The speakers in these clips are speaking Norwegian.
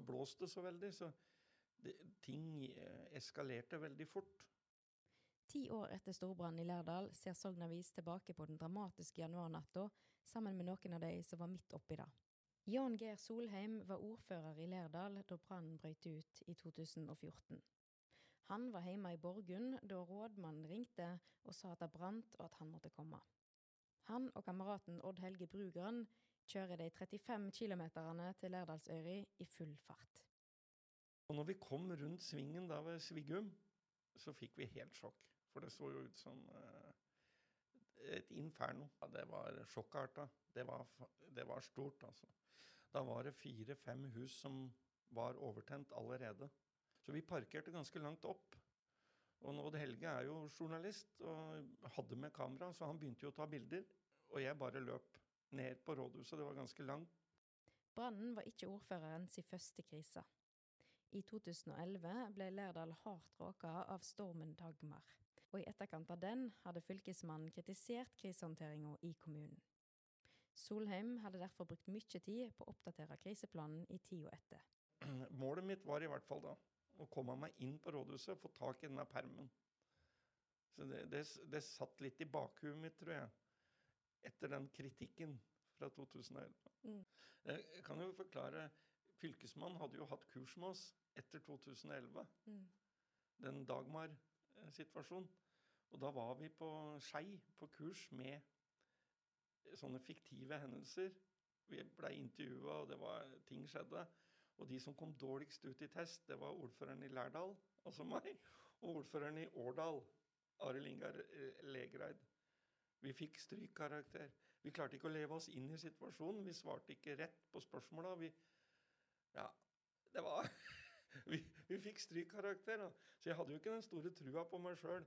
så blåste det så veldig, så det, ting eh, eskalerte veldig fort. Ti år etter storbrannen i Lærdal ser Sogn Avis tilbake på den dramatiske januarnatta sammen med noen av de som var midt oppi det. Jan Geir Solheim var ordfører i Lærdal da brannen brøt ut i 2014. Han var hjemme i Borgund da rådmannen ringte og sa at det brant og at han måtte komme. Han og kameraten Odd Helge Brugran kjører de 35 km til Lærdalsøyri i full fart. Og når vi kom rundt svingen der ved Sviggum, så fikk vi helt sjokk. For det så jo ut som eh, et inferno. Det var sjokkarta. Det var, det var stort, altså. Da var det fire-fem hus som var overtent allerede. Så vi parkerte ganske langt opp. Og Odd Helge er jo journalist og hadde med kamera, så han begynte jo å ta bilder. Og jeg bare løp ned på rådhuset. Det var ganske langt. Brannen var ikke ordføreren sin første krise. I 2011 ble Lærdal hardt råka av stormen Dagmar, og i etterkant av den hadde fylkesmannen kritisert krisehåndteringa i kommunen. Solheim hadde derfor brukt mye tid på å oppdatere kriseplanen i tida etter. Målet mitt var i hvert fall da å komme meg inn på rådhuset og få tak i denne permen. Så det, det, det satt litt i bakhuet mitt, tror jeg, etter den kritikken fra 2011. Mm. Eh, Jeg kan jo forklare Fylkesmannen hadde jo hatt kurs med oss etter 2011, Mm. den Dagmar-situasjonen. Og da var vi på Skei på kurs med sånne fiktive hendelser. Vi ble intervjua, og det var, ting skjedde. Og de som kom dårligst ut i test, det var ordføreren i Lærdal, altså meg, og ordføreren i Årdal, Arild Ingar eh, Legreid. Vi fikk strykkarakter. Vi klarte ikke å leve oss inn i situasjonen. Vi svarte ikke rett på spørsmåla. Vi Ja, det var vi, vi fikk strykkarakter. da. Så jeg hadde jo ikke den store trua på meg sjøl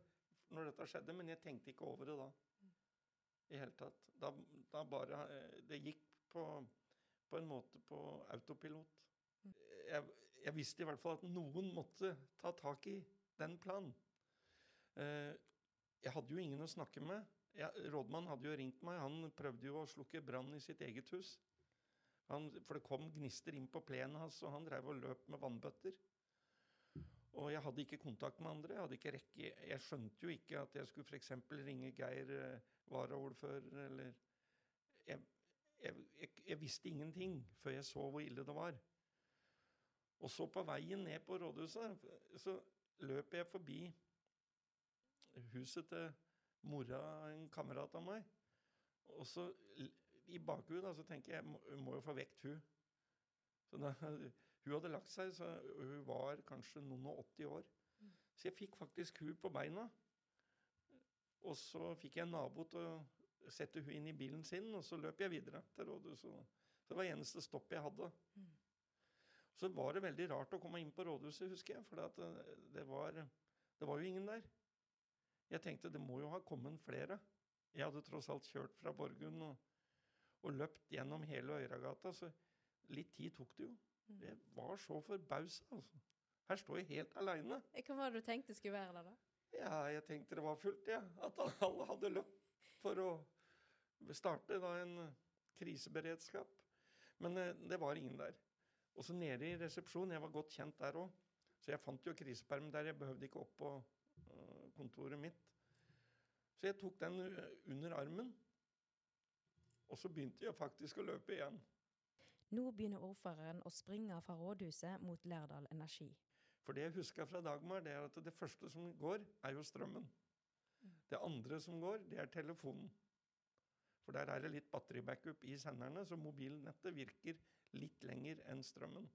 når dette skjedde, men jeg tenkte ikke over det da. I hele tatt. Da, da bare eh, Det gikk på, på en måte på autopilot. Jeg, jeg visste i hvert fall at noen måtte ta tak i den planen. Eh, jeg hadde jo ingen å snakke med. Jeg, rådmannen hadde jo ringt meg. Han prøvde jo å slukke brann i sitt eget hus. Han, for det kom gnister inn på plenen hans, og han drev og løp med vannbøtter. Og jeg hadde ikke kontakt med andre. Jeg, hadde ikke rekke, jeg skjønte jo ikke at jeg skulle f.eks. ringe Geir, eh, varaordfører, eller jeg, jeg, jeg visste ingenting før jeg så hvor ille det var. Og så på veien ned på rådhuset, så løp jeg forbi huset til mora en kamerat av meg. Og så i bakhuet da, så tenker jeg, må, må jo få vekt hun. Så da, hun hadde lagt seg, så hun var kanskje noen og 80 år. Så jeg fikk faktisk hun på beina. Og så fikk jeg en nabo til å sette hun inn i bilen sin, og så løp jeg videre til rådhuset. Så det var eneste stopp jeg hadde. Så var det veldig rart å komme inn på rådhuset, husker jeg, for at eh, det, var, det var jo ingen der. Jeg tenkte det må jo ha kommet flere. Jeg hadde tross alt kjørt fra Borgund og, og løpt gjennom hele Øyragata, så litt tid tok det jo. Jeg var så forbausa, altså. Her står jeg helt aleine. Hva var det du tenkte skulle være der, da? Ja, jeg tenkte det var fullt, ja. At alle hadde løpt for å starte da en kriseberedskap. Men eh, det var ingen der. Og så nede i resepsjonen, jeg var godt kjent der òg, så jeg fant jo kriseperm der. Jeg behøvde ikke opp eh, kontoret mitt. Så jeg tok den eh, under armen, og så begynte jeg faktisk å løpe igjen. Nå begynner ordføreren å springe fra rådhuset mot Lærdal Energi. For det jeg husker fra Dagmar, det er at det første som går, er jo strømmen. Det andre som går, det er telefonen. For der er det litt batteribackup i senderne, så mobilnettet virker litt lenger enn strømmen.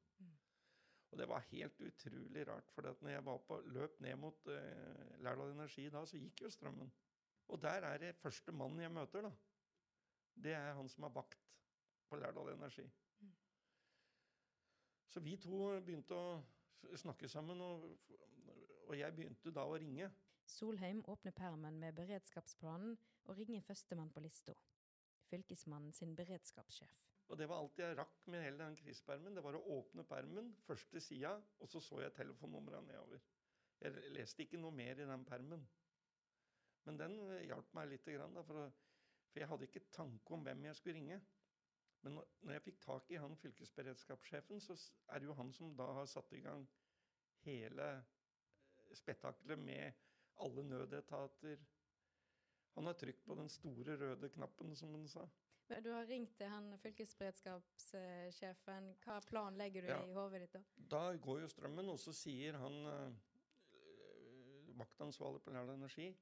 Og det var helt utrolig rart, for når jeg var på løp ned mot uh, Lærdal Energi da, så gikk jo strømmen. Og der er det første mannen jeg møter, da. Det er han som har vakt. på Lærdal Energi. Så vi to begynte å snakke sammen, og, og jeg begynte da å ringe. Solheim åpner permen med beredskapsplanen og ringer førstemann på lista. Fylkesmannen sin beredskapssjef. Og det var alt jeg rakk med hele den krisepermen. Det var å åpne permen, første sida, og så så jeg telefonnumra nedover. Jeg leste ikke noe mer i den permen. Men den eh, hjalp meg litt, grann, da, for, å, for jeg hadde ikke tanke om hvem jeg skulle ringe. Men når, når jeg fikk tak i han fylkesberedskapssjefen, så er det jo han som da har satt i gang hele eh, spetakkelet med alle nødetater. Han har trykt på den store røde knappen, som han sa. Du har ringt til han fylkesberedskapssjefen. Hva plan legger du Ja. i hodet ditt da? Da går jo strømmen, og så sier han eh, vaktansvarlig på Lærdal Energi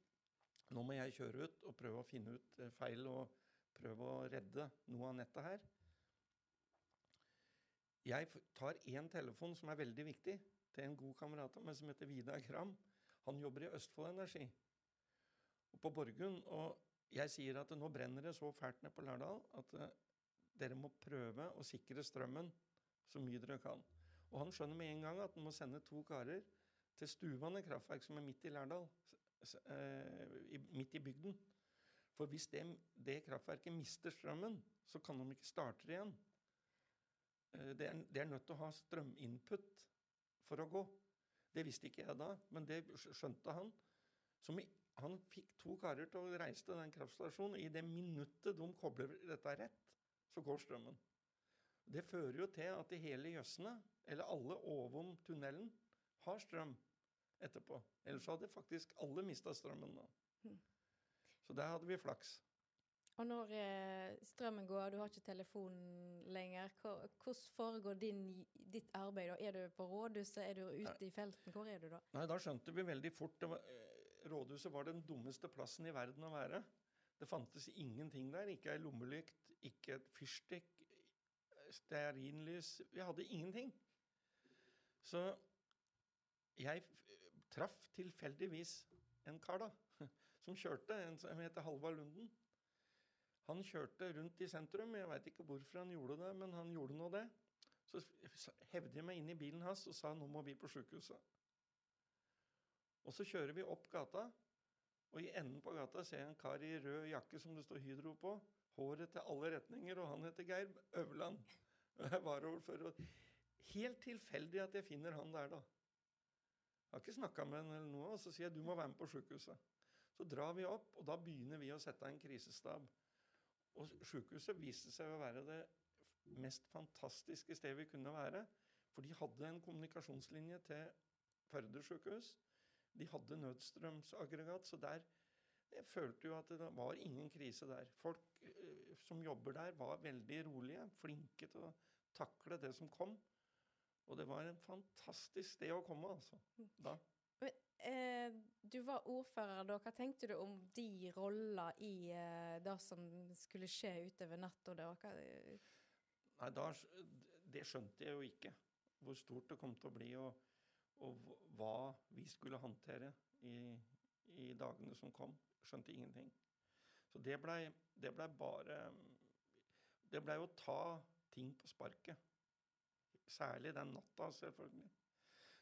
nå må jeg kjøre ut og prøve å finne ut eh, feil og prøve å redde noe av nettet her. Jeg tar én telefon som er veldig viktig, til en god kamerat av meg som heter Vidar Kram. Han jobber i Østfold Energi og på Borgund. Og jeg sier at nå brenner det så fælt ned på Lærdal at eh, dere må prøve å sikre strømmen så mye dere kan. Og han skjønner med en gang at han må sende to karer til Stuvane kraftverk, som er midt i Lærdal, eh, i, midt i bygden. For hvis det, det kraftverket mister strømmen, så kan de ikke starte igjen. Eh, det, er, det er nødt til å ha strøminput for å gå. Det visste ikke jeg da, men det skjønte han. Så mi- han fikk to karer til å reise til den kraftstasjonen. I det minuttet de kobler dette rett, så går strømmen. Det fører jo til at de hele Jøssene, eller alle ovom tunnelen, har strøm etterpå. Ellers hadde faktisk alle mista strømmen nå. Mhm. Så der hadde vi flaks. Og når eh, strømmen går, du har ikke telefonen lenger, hvordan foregår din, ditt arbeid da? Er du på rådhuset, er du ute i felten, hvor er du da? Nei, da skjønte vi veldig fort det var, eh, Rådhuset var den dummeste plassen i verden å være. Det fantes ingenting der. Ikke ei lommelykt, ikke et fyrstikk, stearinlys Vi hadde ingenting. Så jeg traff tilfeldigvis en kar, da, som kjørte, en som heter Halvard Lunden. Han kjørte rundt i sentrum. Jeg veit ikke hvorfor han gjorde det, men han gjorde nå det. Så hevde jeg meg inn i bilen hans og sa nå må vi på sjukehuset. Og så kjører vi opp gata, og i enden på gata ser jeg en kar i rød jakke som det står Hydro på. Håret til alle retninger, og han heter Geir Øverland. Og jeg var overfor, og Helt tilfeldig at jeg finner han der, da. Jeg har ikke snakka med han eller noe, og så sier jeg du må være med på sjukehuset. Så drar vi opp, og da begynner vi å sette en krisestab. Og sjukehuset viste seg å være det mest fantastiske stedet vi kunne være. For de hadde en kommunikasjonslinje til Førde sjukehus. De hadde nødstrømsaggregat, så der jeg følte jo at det var ingen krise der. Folk eh, som jobber der, var veldig rolige, flinke til å takle det som kom. Og det var en fantastisk sted å komme, altså. Da. Men, eh, du var ordfører da. Hva tenkte du om de roller i eh, det som skulle skje utover natta? eh, Nei, da, det skjønte jeg jo ikke. Hvor stort det kom til å bli, og, og hva vi skulle håndtere i, i dagene som kom. Skjønte ingenting. Så det blei ble bare Det blei å ta ting på sparket. Særlig den natta, selvfølgelig.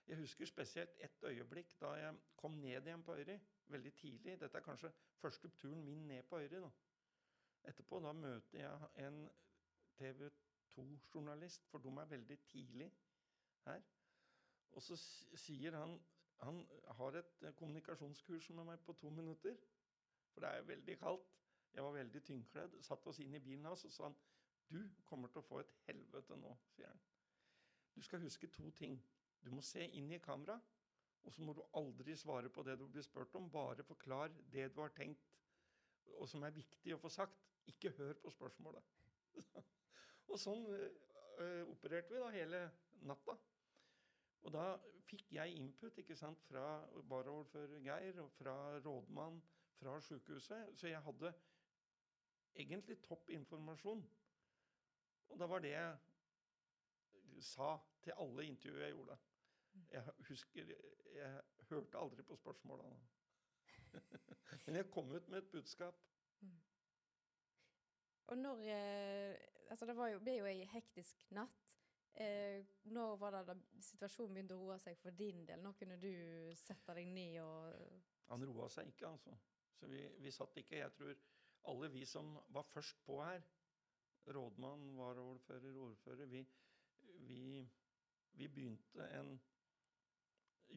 Jeg husker spesielt et øyeblikk da jeg kom ned igjen på Øyri. Veldig tidlig. Dette er kanskje første turen min ned på Øyri. da. Etterpå da møter jeg en TV 2-journalist, for de er veldig tidlig her. Og så sier han Han har et eh, kommunikasjonskurs med meg på to minutter. For det er veldig kaldt. Jeg var veldig tynnkledd. Satt oss inn i bilen hans og sa han, du kommer til å få et helvete nå, sier han. Du skal huske to ting. Du må se inn i kamera, og så må du aldri svare på det du blir spurt om. Bare forklar det du har tenkt, og som er viktig å få sagt. Ikke hør på spørsmålet. og sånn øh, opererte vi da hele natta. Og da fikk jeg input ikke sant, fra varaordfører Geir og fra rådmann fra sykehuset. Så jeg hadde egentlig topp informasjon. Og da var det jeg sa til alle intervjuer jeg gjorde. Jeg husker Jeg hørte aldri på spørsmålene. Men jeg kom ut med et budskap. og når eh, Altså, det jo, ble jo ei hektisk natt. Eh, når var det da situasjonen begynte å roe seg for din del? Når kunne du sette deg ned og Han roa seg ikke, altså. Så vi, vi satt ikke. Jeg tror alle vi som var først på her, rådmann, varaordfører, ordfører, vi, vi, vi begynte en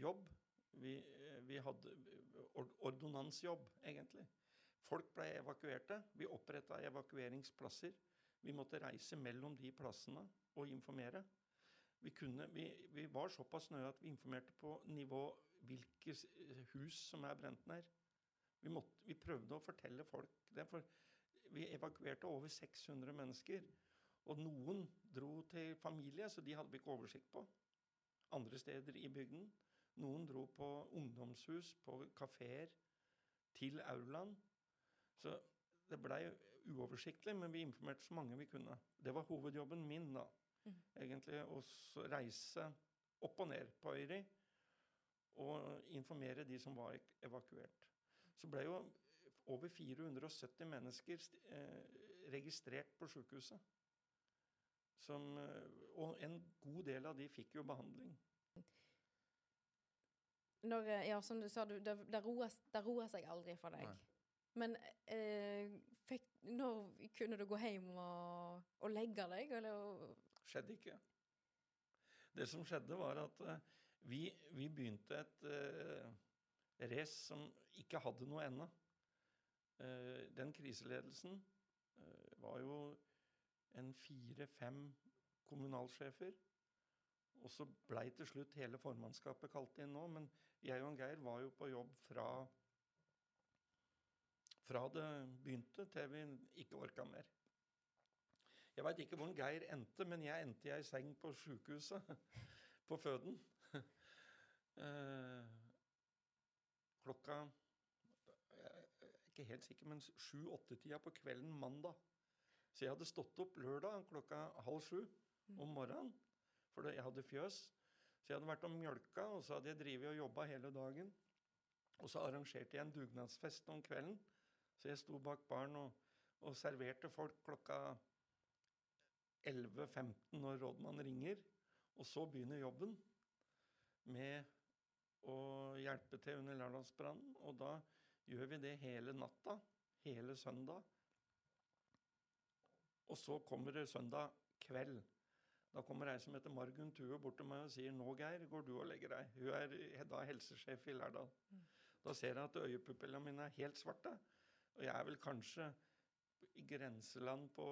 jobb. Vi, vi hadde ordonnansjobb, egentlig. Folk ble evakuerte. Vi oppretta evakueringsplasser. Vi måtte reise mellom de plassene og informere. Vi, kunne, vi, vi var såpass nøye at vi informerte på nivå hvilke hus som er brent ned. Vi, måtte, vi, prøvde å fortelle folk det. For vi evakuerte over 600 mennesker. Og noen dro til familie, så de hadde vi ikke oversikt på. Andre steder i bygden. Noen dro på ungdomshus, på kafeer, til aulaen. Så det blei uoversiktlig, men vi informerte så mange vi kunne. Det var hovedjobben min, da. Mm. Egentlig å reise opp og ned på Øyri og informere de som var evakuert. Så ble jo over 470 mennesker eh, registrert på sykehuset. Som, eh, og en god del av de fikk jo behandling. Når, eh, ja, som du sa, det, det, roer, seg aldri for deg. Nei. Men eh, fikk, når kunne du gå hjem og, og legge deg, eller? Skjedde ikke. Det som skjedde, var at uh, vi, vi, begynte et uh, race som ikke hadde noe ende. Uh, den kriseledelsen uh, var jo en fire-fem kommunalsjefer. Og så blei til slutt hele formannskapet kalt inn nå, men jeg og Geir var jo på jobb fra fra det begynte til vi ikke orka mer. Jeg veit ikke hvordan Geir endte, men jeg endte i ei seng på sjukehuset på føden. Eh, klokka Jeg er ikke helt sikker, men sju-åtte-tida på kvelden mandag. Så jeg hadde stått opp lørdag klokka halv sju om morgenen, for jeg hadde fjøs. Så jeg hadde vært og mjølka, og så hadde jeg drevet og jobba hele dagen. Og så arrangerte jeg en dugnadsfest om kvelden så jeg sto bak baren og, og serverte folk klokka 11.15 når rådmannen ringer. Og så begynner jobben med å hjelpe til under lørdagsbrannen. Og da gjør vi det hele natta, hele søndag. Og så kommer det søndag kveld. Da kommer ei som heter Margunn Tue bort til meg og sier 'Nå, Geir, går du og legger deg'. Hun er da helsesjef i Lærdal. Mm. Da ser jeg at øyepupillene mine er helt svarte. Og jeg er vel kanskje i grenseland på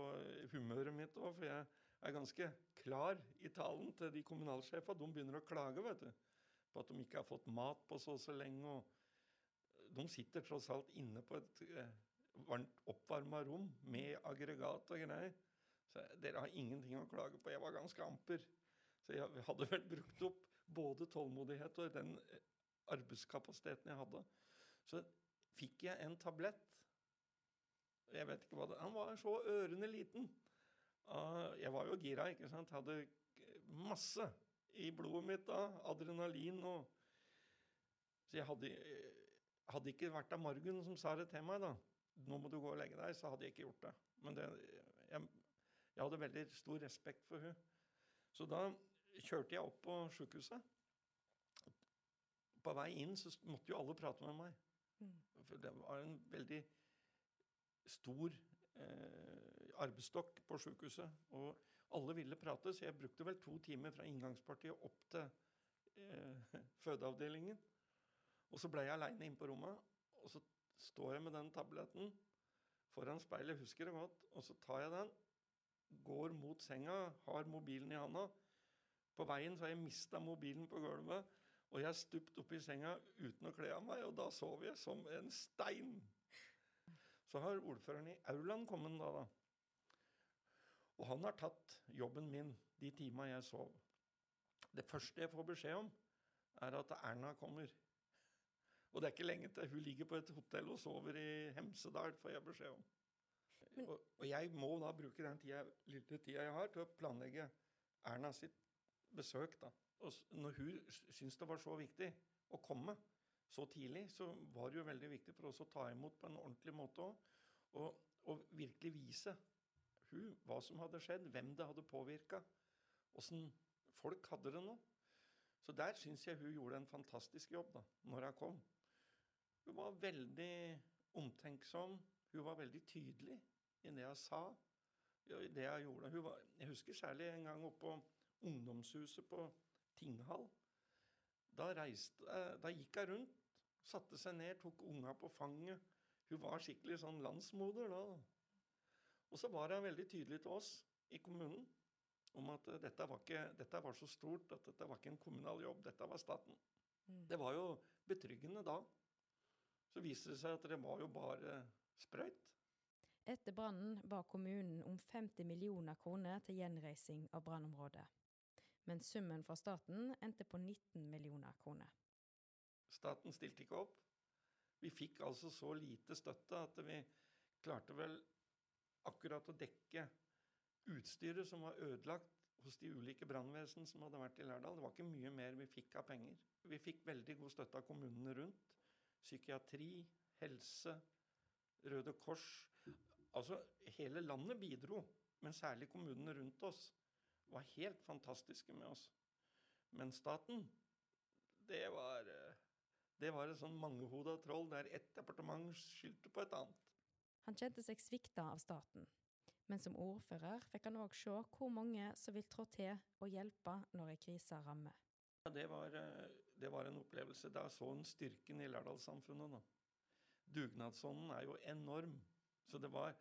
humøret mitt òg, for jeg er ganske klar i talen til de kommunalsjefene. De begynner å klage vet du, på at de ikke har fått mat på så og så lenge. og De sitter tross alt inne på et eh, varmt oppvarma rom med aggregat og greier. Så dere har ingenting å klage på. Jeg var ganske amper. Så jeg hadde vel brukt opp både tålmodighet og den eh, arbeidskapasiteten jeg hadde. Så fikk jeg en tablett jeg vet ikke hva det Han var så ørende liten. Jeg var jo gira, ikke sant. Hadde masse i blodet mitt da. Adrenalin og Så jeg hadde, hadde ikke vært av Margunn som sa det til meg, da. Nå må du gå og legge deg, så hadde jeg ikke gjort det. Men det, jeg, jeg hadde veldig stor respekt for hun. Så da kjørte jeg opp på sjukehuset. På vei inn så måtte jo alle prate med meg. Mm. For det var en veldig stor eh, arbeidsstokk på sjukehuset. Og alle ville prate, så jeg brukte vel to timer fra inngangspartiet opp til eh, fødeavdelingen. Og så ble jeg aleine inne på rommet, og så står jeg med den tabletten foran speilet, husker det godt, og så tar jeg den, går mot senga, har mobilen i handa. På veien så har jeg mista mobilen på gulvet, og jeg har stupt opp i senga uten å kle av meg, og da sover jeg som en stein. Så har ordføreren i Auland kommet da, da. Og han har tatt jobben min de timene jeg sov. Det første jeg får beskjed om, er at Erna kommer. Og det er ikke lenge til hun ligger på et hotell og sover i Hemsedal, får jeg beskjed om. Men, og, og, jeg må da bruke den tida, lille tida jeg har, til å planlegge Erna sitt besøk. da. Og når hun syns det var så viktig å komme, så tidlig, så var det jo veldig viktig for oss å ta imot på en ordentlig måte òg. Og, og, virkelig vise hun hva som hadde skjedd, hvem det hadde påvirka, åssen folk hadde det nå. Så der syns jeg hun gjorde en fantastisk jobb da når hun kom. Hun var veldig omtenksom. Hun var veldig tydelig i det hun sa, i det hun gjorde. Hun var, jeg husker særlig en gang oppe på ungdomshuset på Tinghall. Da, reiste, da gikk hun rundt, satte seg ned, tok unga på fanget. Hun var skikkelig sånn landsmoder da. Og så var hun veldig tydelig til oss i kommunen om at dette var, ikke, dette var så stort at dette var ikke en kommunal jobb, dette var staten. Mm. Det var jo betryggende da. Så viste det seg at det var jo bare sprøyt. Etter brannen ba kommunen om 50 millioner kroner til gjenreising av brannområdet men summen fra staten endte på 19 millioner kroner. Staten stilte ikke opp. Vi fikk altså så lite støtte at vi klarte vel akkurat å dekke utstyret som var ødelagt hos de ulike brannvesen som hadde vært i Lærdal. Det var ikke mye mer vi fikk av penger. Vi fikk veldig god støtte av kommunene rundt. Psykiatri, helse, Røde Kors. Altså, hele landet bidro, men særlig kommunene rundt oss var helt fantastiske med oss. Men staten, det var det var et sånn mangehoda troll der ett departement skyldte på et annet. Han kjente seg svikta av staten, men som ordfører fikk han òg se hvor mange som vil trå til og hjelpe når ei krise rammer. Ja, det, var, det var en opplevelse. Da så en styrken i Lærdalssamfunnet. Dugnadsånden er jo enorm. Så det var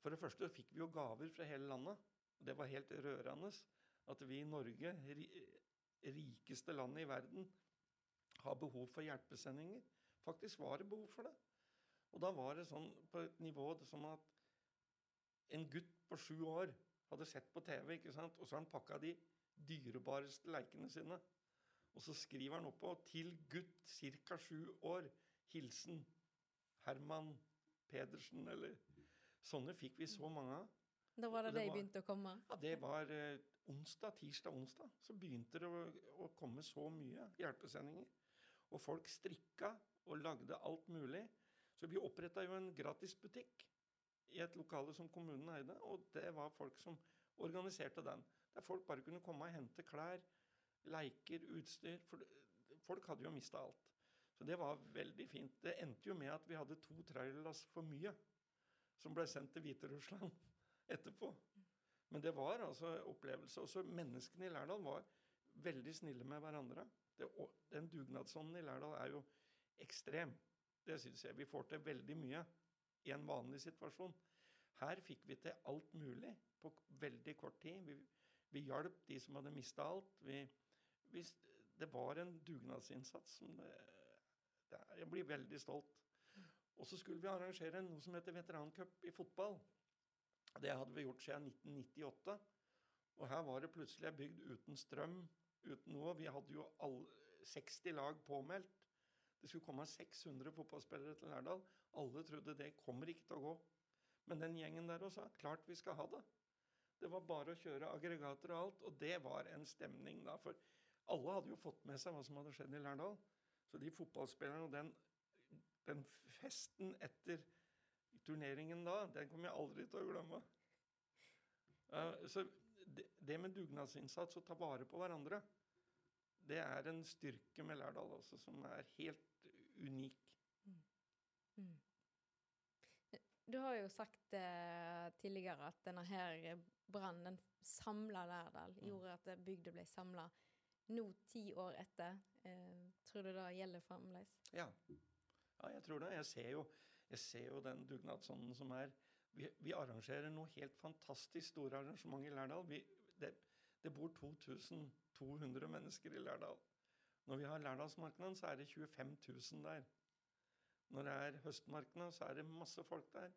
For det første fikk vi jo gaver fra hele landet. Det var helt rørende at vi i Norge, rikeste landet i verden, har behov for hjelpesendinger. Faktisk var det behov for det. Og da var det sånn på et nivå som at en gutt på sju år hadde sett på TV, ikke sant? og så har han pakka de dyrebareste leikene sine. Og så skriver han oppå 'Til gutt ca. sju år. Hilsen Herman Pedersen', eller Sånne fikk vi så mange av. Da var det det, det begynte å komme? Ja, det var eh, onsdag, tirsdag, onsdag. Så begynte det å, å, komme så mye hjelpesendinger. Og folk strikka og lagde alt mulig. Så vi oppretta jo en gratisbutikk i et lokale som kommunen eide. Og det var folk som organiserte den. Der folk bare kunne komme og hente klær, leiker, utstyr. For folk hadde jo mista alt. Så det var veldig fint. Det endte jo med at vi hadde to trailerlass for mye som ble sendt til Hviterussland etterpå. Men det var altså opplevelse. Også menneskene i Lærdal var veldig snille med hverandre. Det, den dugnadsånden i Lærdal er jo ekstrem. Det syns jeg. Vi får til veldig mye i en vanlig situasjon. Her fikk vi til alt mulig på veldig kort tid. Vi, vi hjalp de som hadde mista alt. Vi, vi, det var en dugnadsinnsats som det, det, Jeg blir veldig stolt. Og så skulle vi arrangere noe som heter veterancup i fotball. Det hadde vi gjort siden 1998. Og her var det plutselig bygd uten strøm, uten noe. Vi hadde jo all, 60 lag påmeldt. Det skulle komme 600 fotballspillere til Lærdal. Alle trodde det kommer ikke til å gå. Men den gjengen der også sa klart vi skal ha det. Det var bare å kjøre aggregater og alt, og det var en stemning da. For alle hadde jo fått med seg hva som hadde skjedd i Lærdal. Så de fotballspillerne og den, den festen etter turneringen da, den kommer jeg aldri til å glemme. Uh, så det, det, med dugnadsinnsats og ta vare på hverandre, det er en styrke med Lærdal også, som er helt unik. Mm. Mm. Du har jo sagt eh, tidligere at denne her brannen samla Lærdal, mm. gjorde at bygda ble samla. Nå, ti år etter, eh, tror du det gjelder fremdeles? Ja. ja, jeg tror det. Jeg ser jo jeg ser jo den dugnadsånden som er vi, vi, arrangerer noe helt fantastisk store arrangement i Lærdal. Vi, det, det, bor 2200 mennesker i Lærdal. Når vi har Lærdalsmarknaden, så er det 25 000 der. Når det er høstmarknad, så er det masse folk der.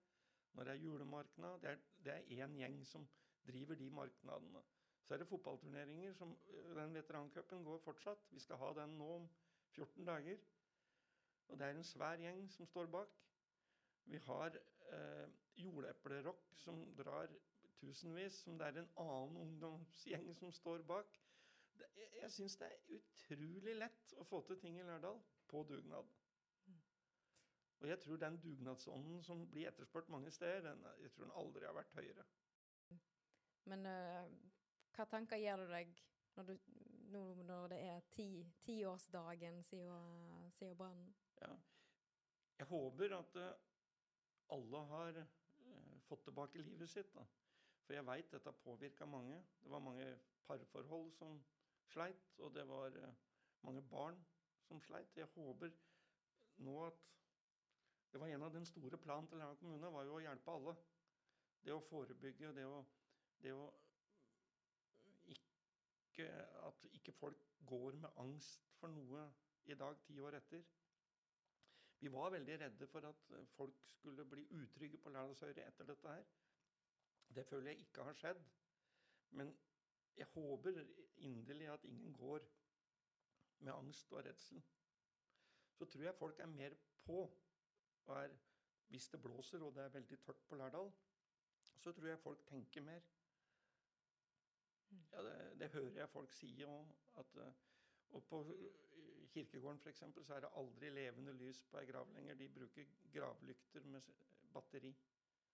Når det er julemarknad, det er, det én gjeng som driver de marknadene. Så er det fotballturneringer. som Den veterancupen går fortsatt. Vi skal ha den nå om 14 dager. Og det er en svær gjeng som står bak. Vi har eh, Jordeplerock som drar tusenvis, som det er en annen ungdomsgjeng som står bak. Det, jeg jeg syns det er utrolig lett å få til ting i Lærdal på dugnad. Og jeg tror den dugnadsånden som blir etterspurt mange steder, den, jeg tror den aldri har vært høyere. Men uh, hva tanker gjør du deg når, du, nå, når det er ti, tiårsdagen siden, siden brannen? Ja. Jeg håper at uh, alle har uh, fått tilbake livet sitt. Da. For jeg veit dette påvirka mange. Det var mange parforhold som sleit, og det var mange barn som sleit. Jeg håper nå at det var en av den store planen til Lærdal kommune var jo å hjelpe alle. Det å forebygge, det det å ikke, At ikke folk går med angst for noe i dag, ti år etter. Vi var veldig redde for at folk skulle bli utrygge på Lærdalsøyri etter dette her. Det føler jeg ikke har skjedd. Men jeg håper inderlig at ingen går med angst og redsel. Så tror jeg folk er mer på og er, hvis det blåser og det er veldig tørt på Lærdal, så tror jeg folk tenker mer. Ja, det, det hører jeg folk si Og, at, og på kirkegården f.eks. så er det aldri levende lys på ei grav lenger. De bruker gravlykter med batteri.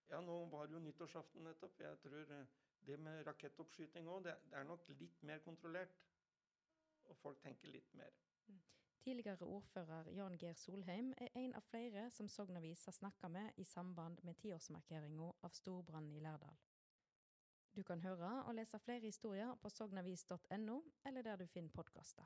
Ja, nå var det jo nyttårsaften nettopp. Jeg tror eh, det med rakettoppskyting òg, det, er nok litt mer kontrollert. Og folk tenker litt mer. Mm. Tidligere ordfører Jan Geir Solheim er en av flere som Sogn Avis har snakka med i samband med tiårsmarkeringa av storbrannen i Lærdal. Du kan høre og lese flere historier på sognavis.no, eller der du finner podkaster.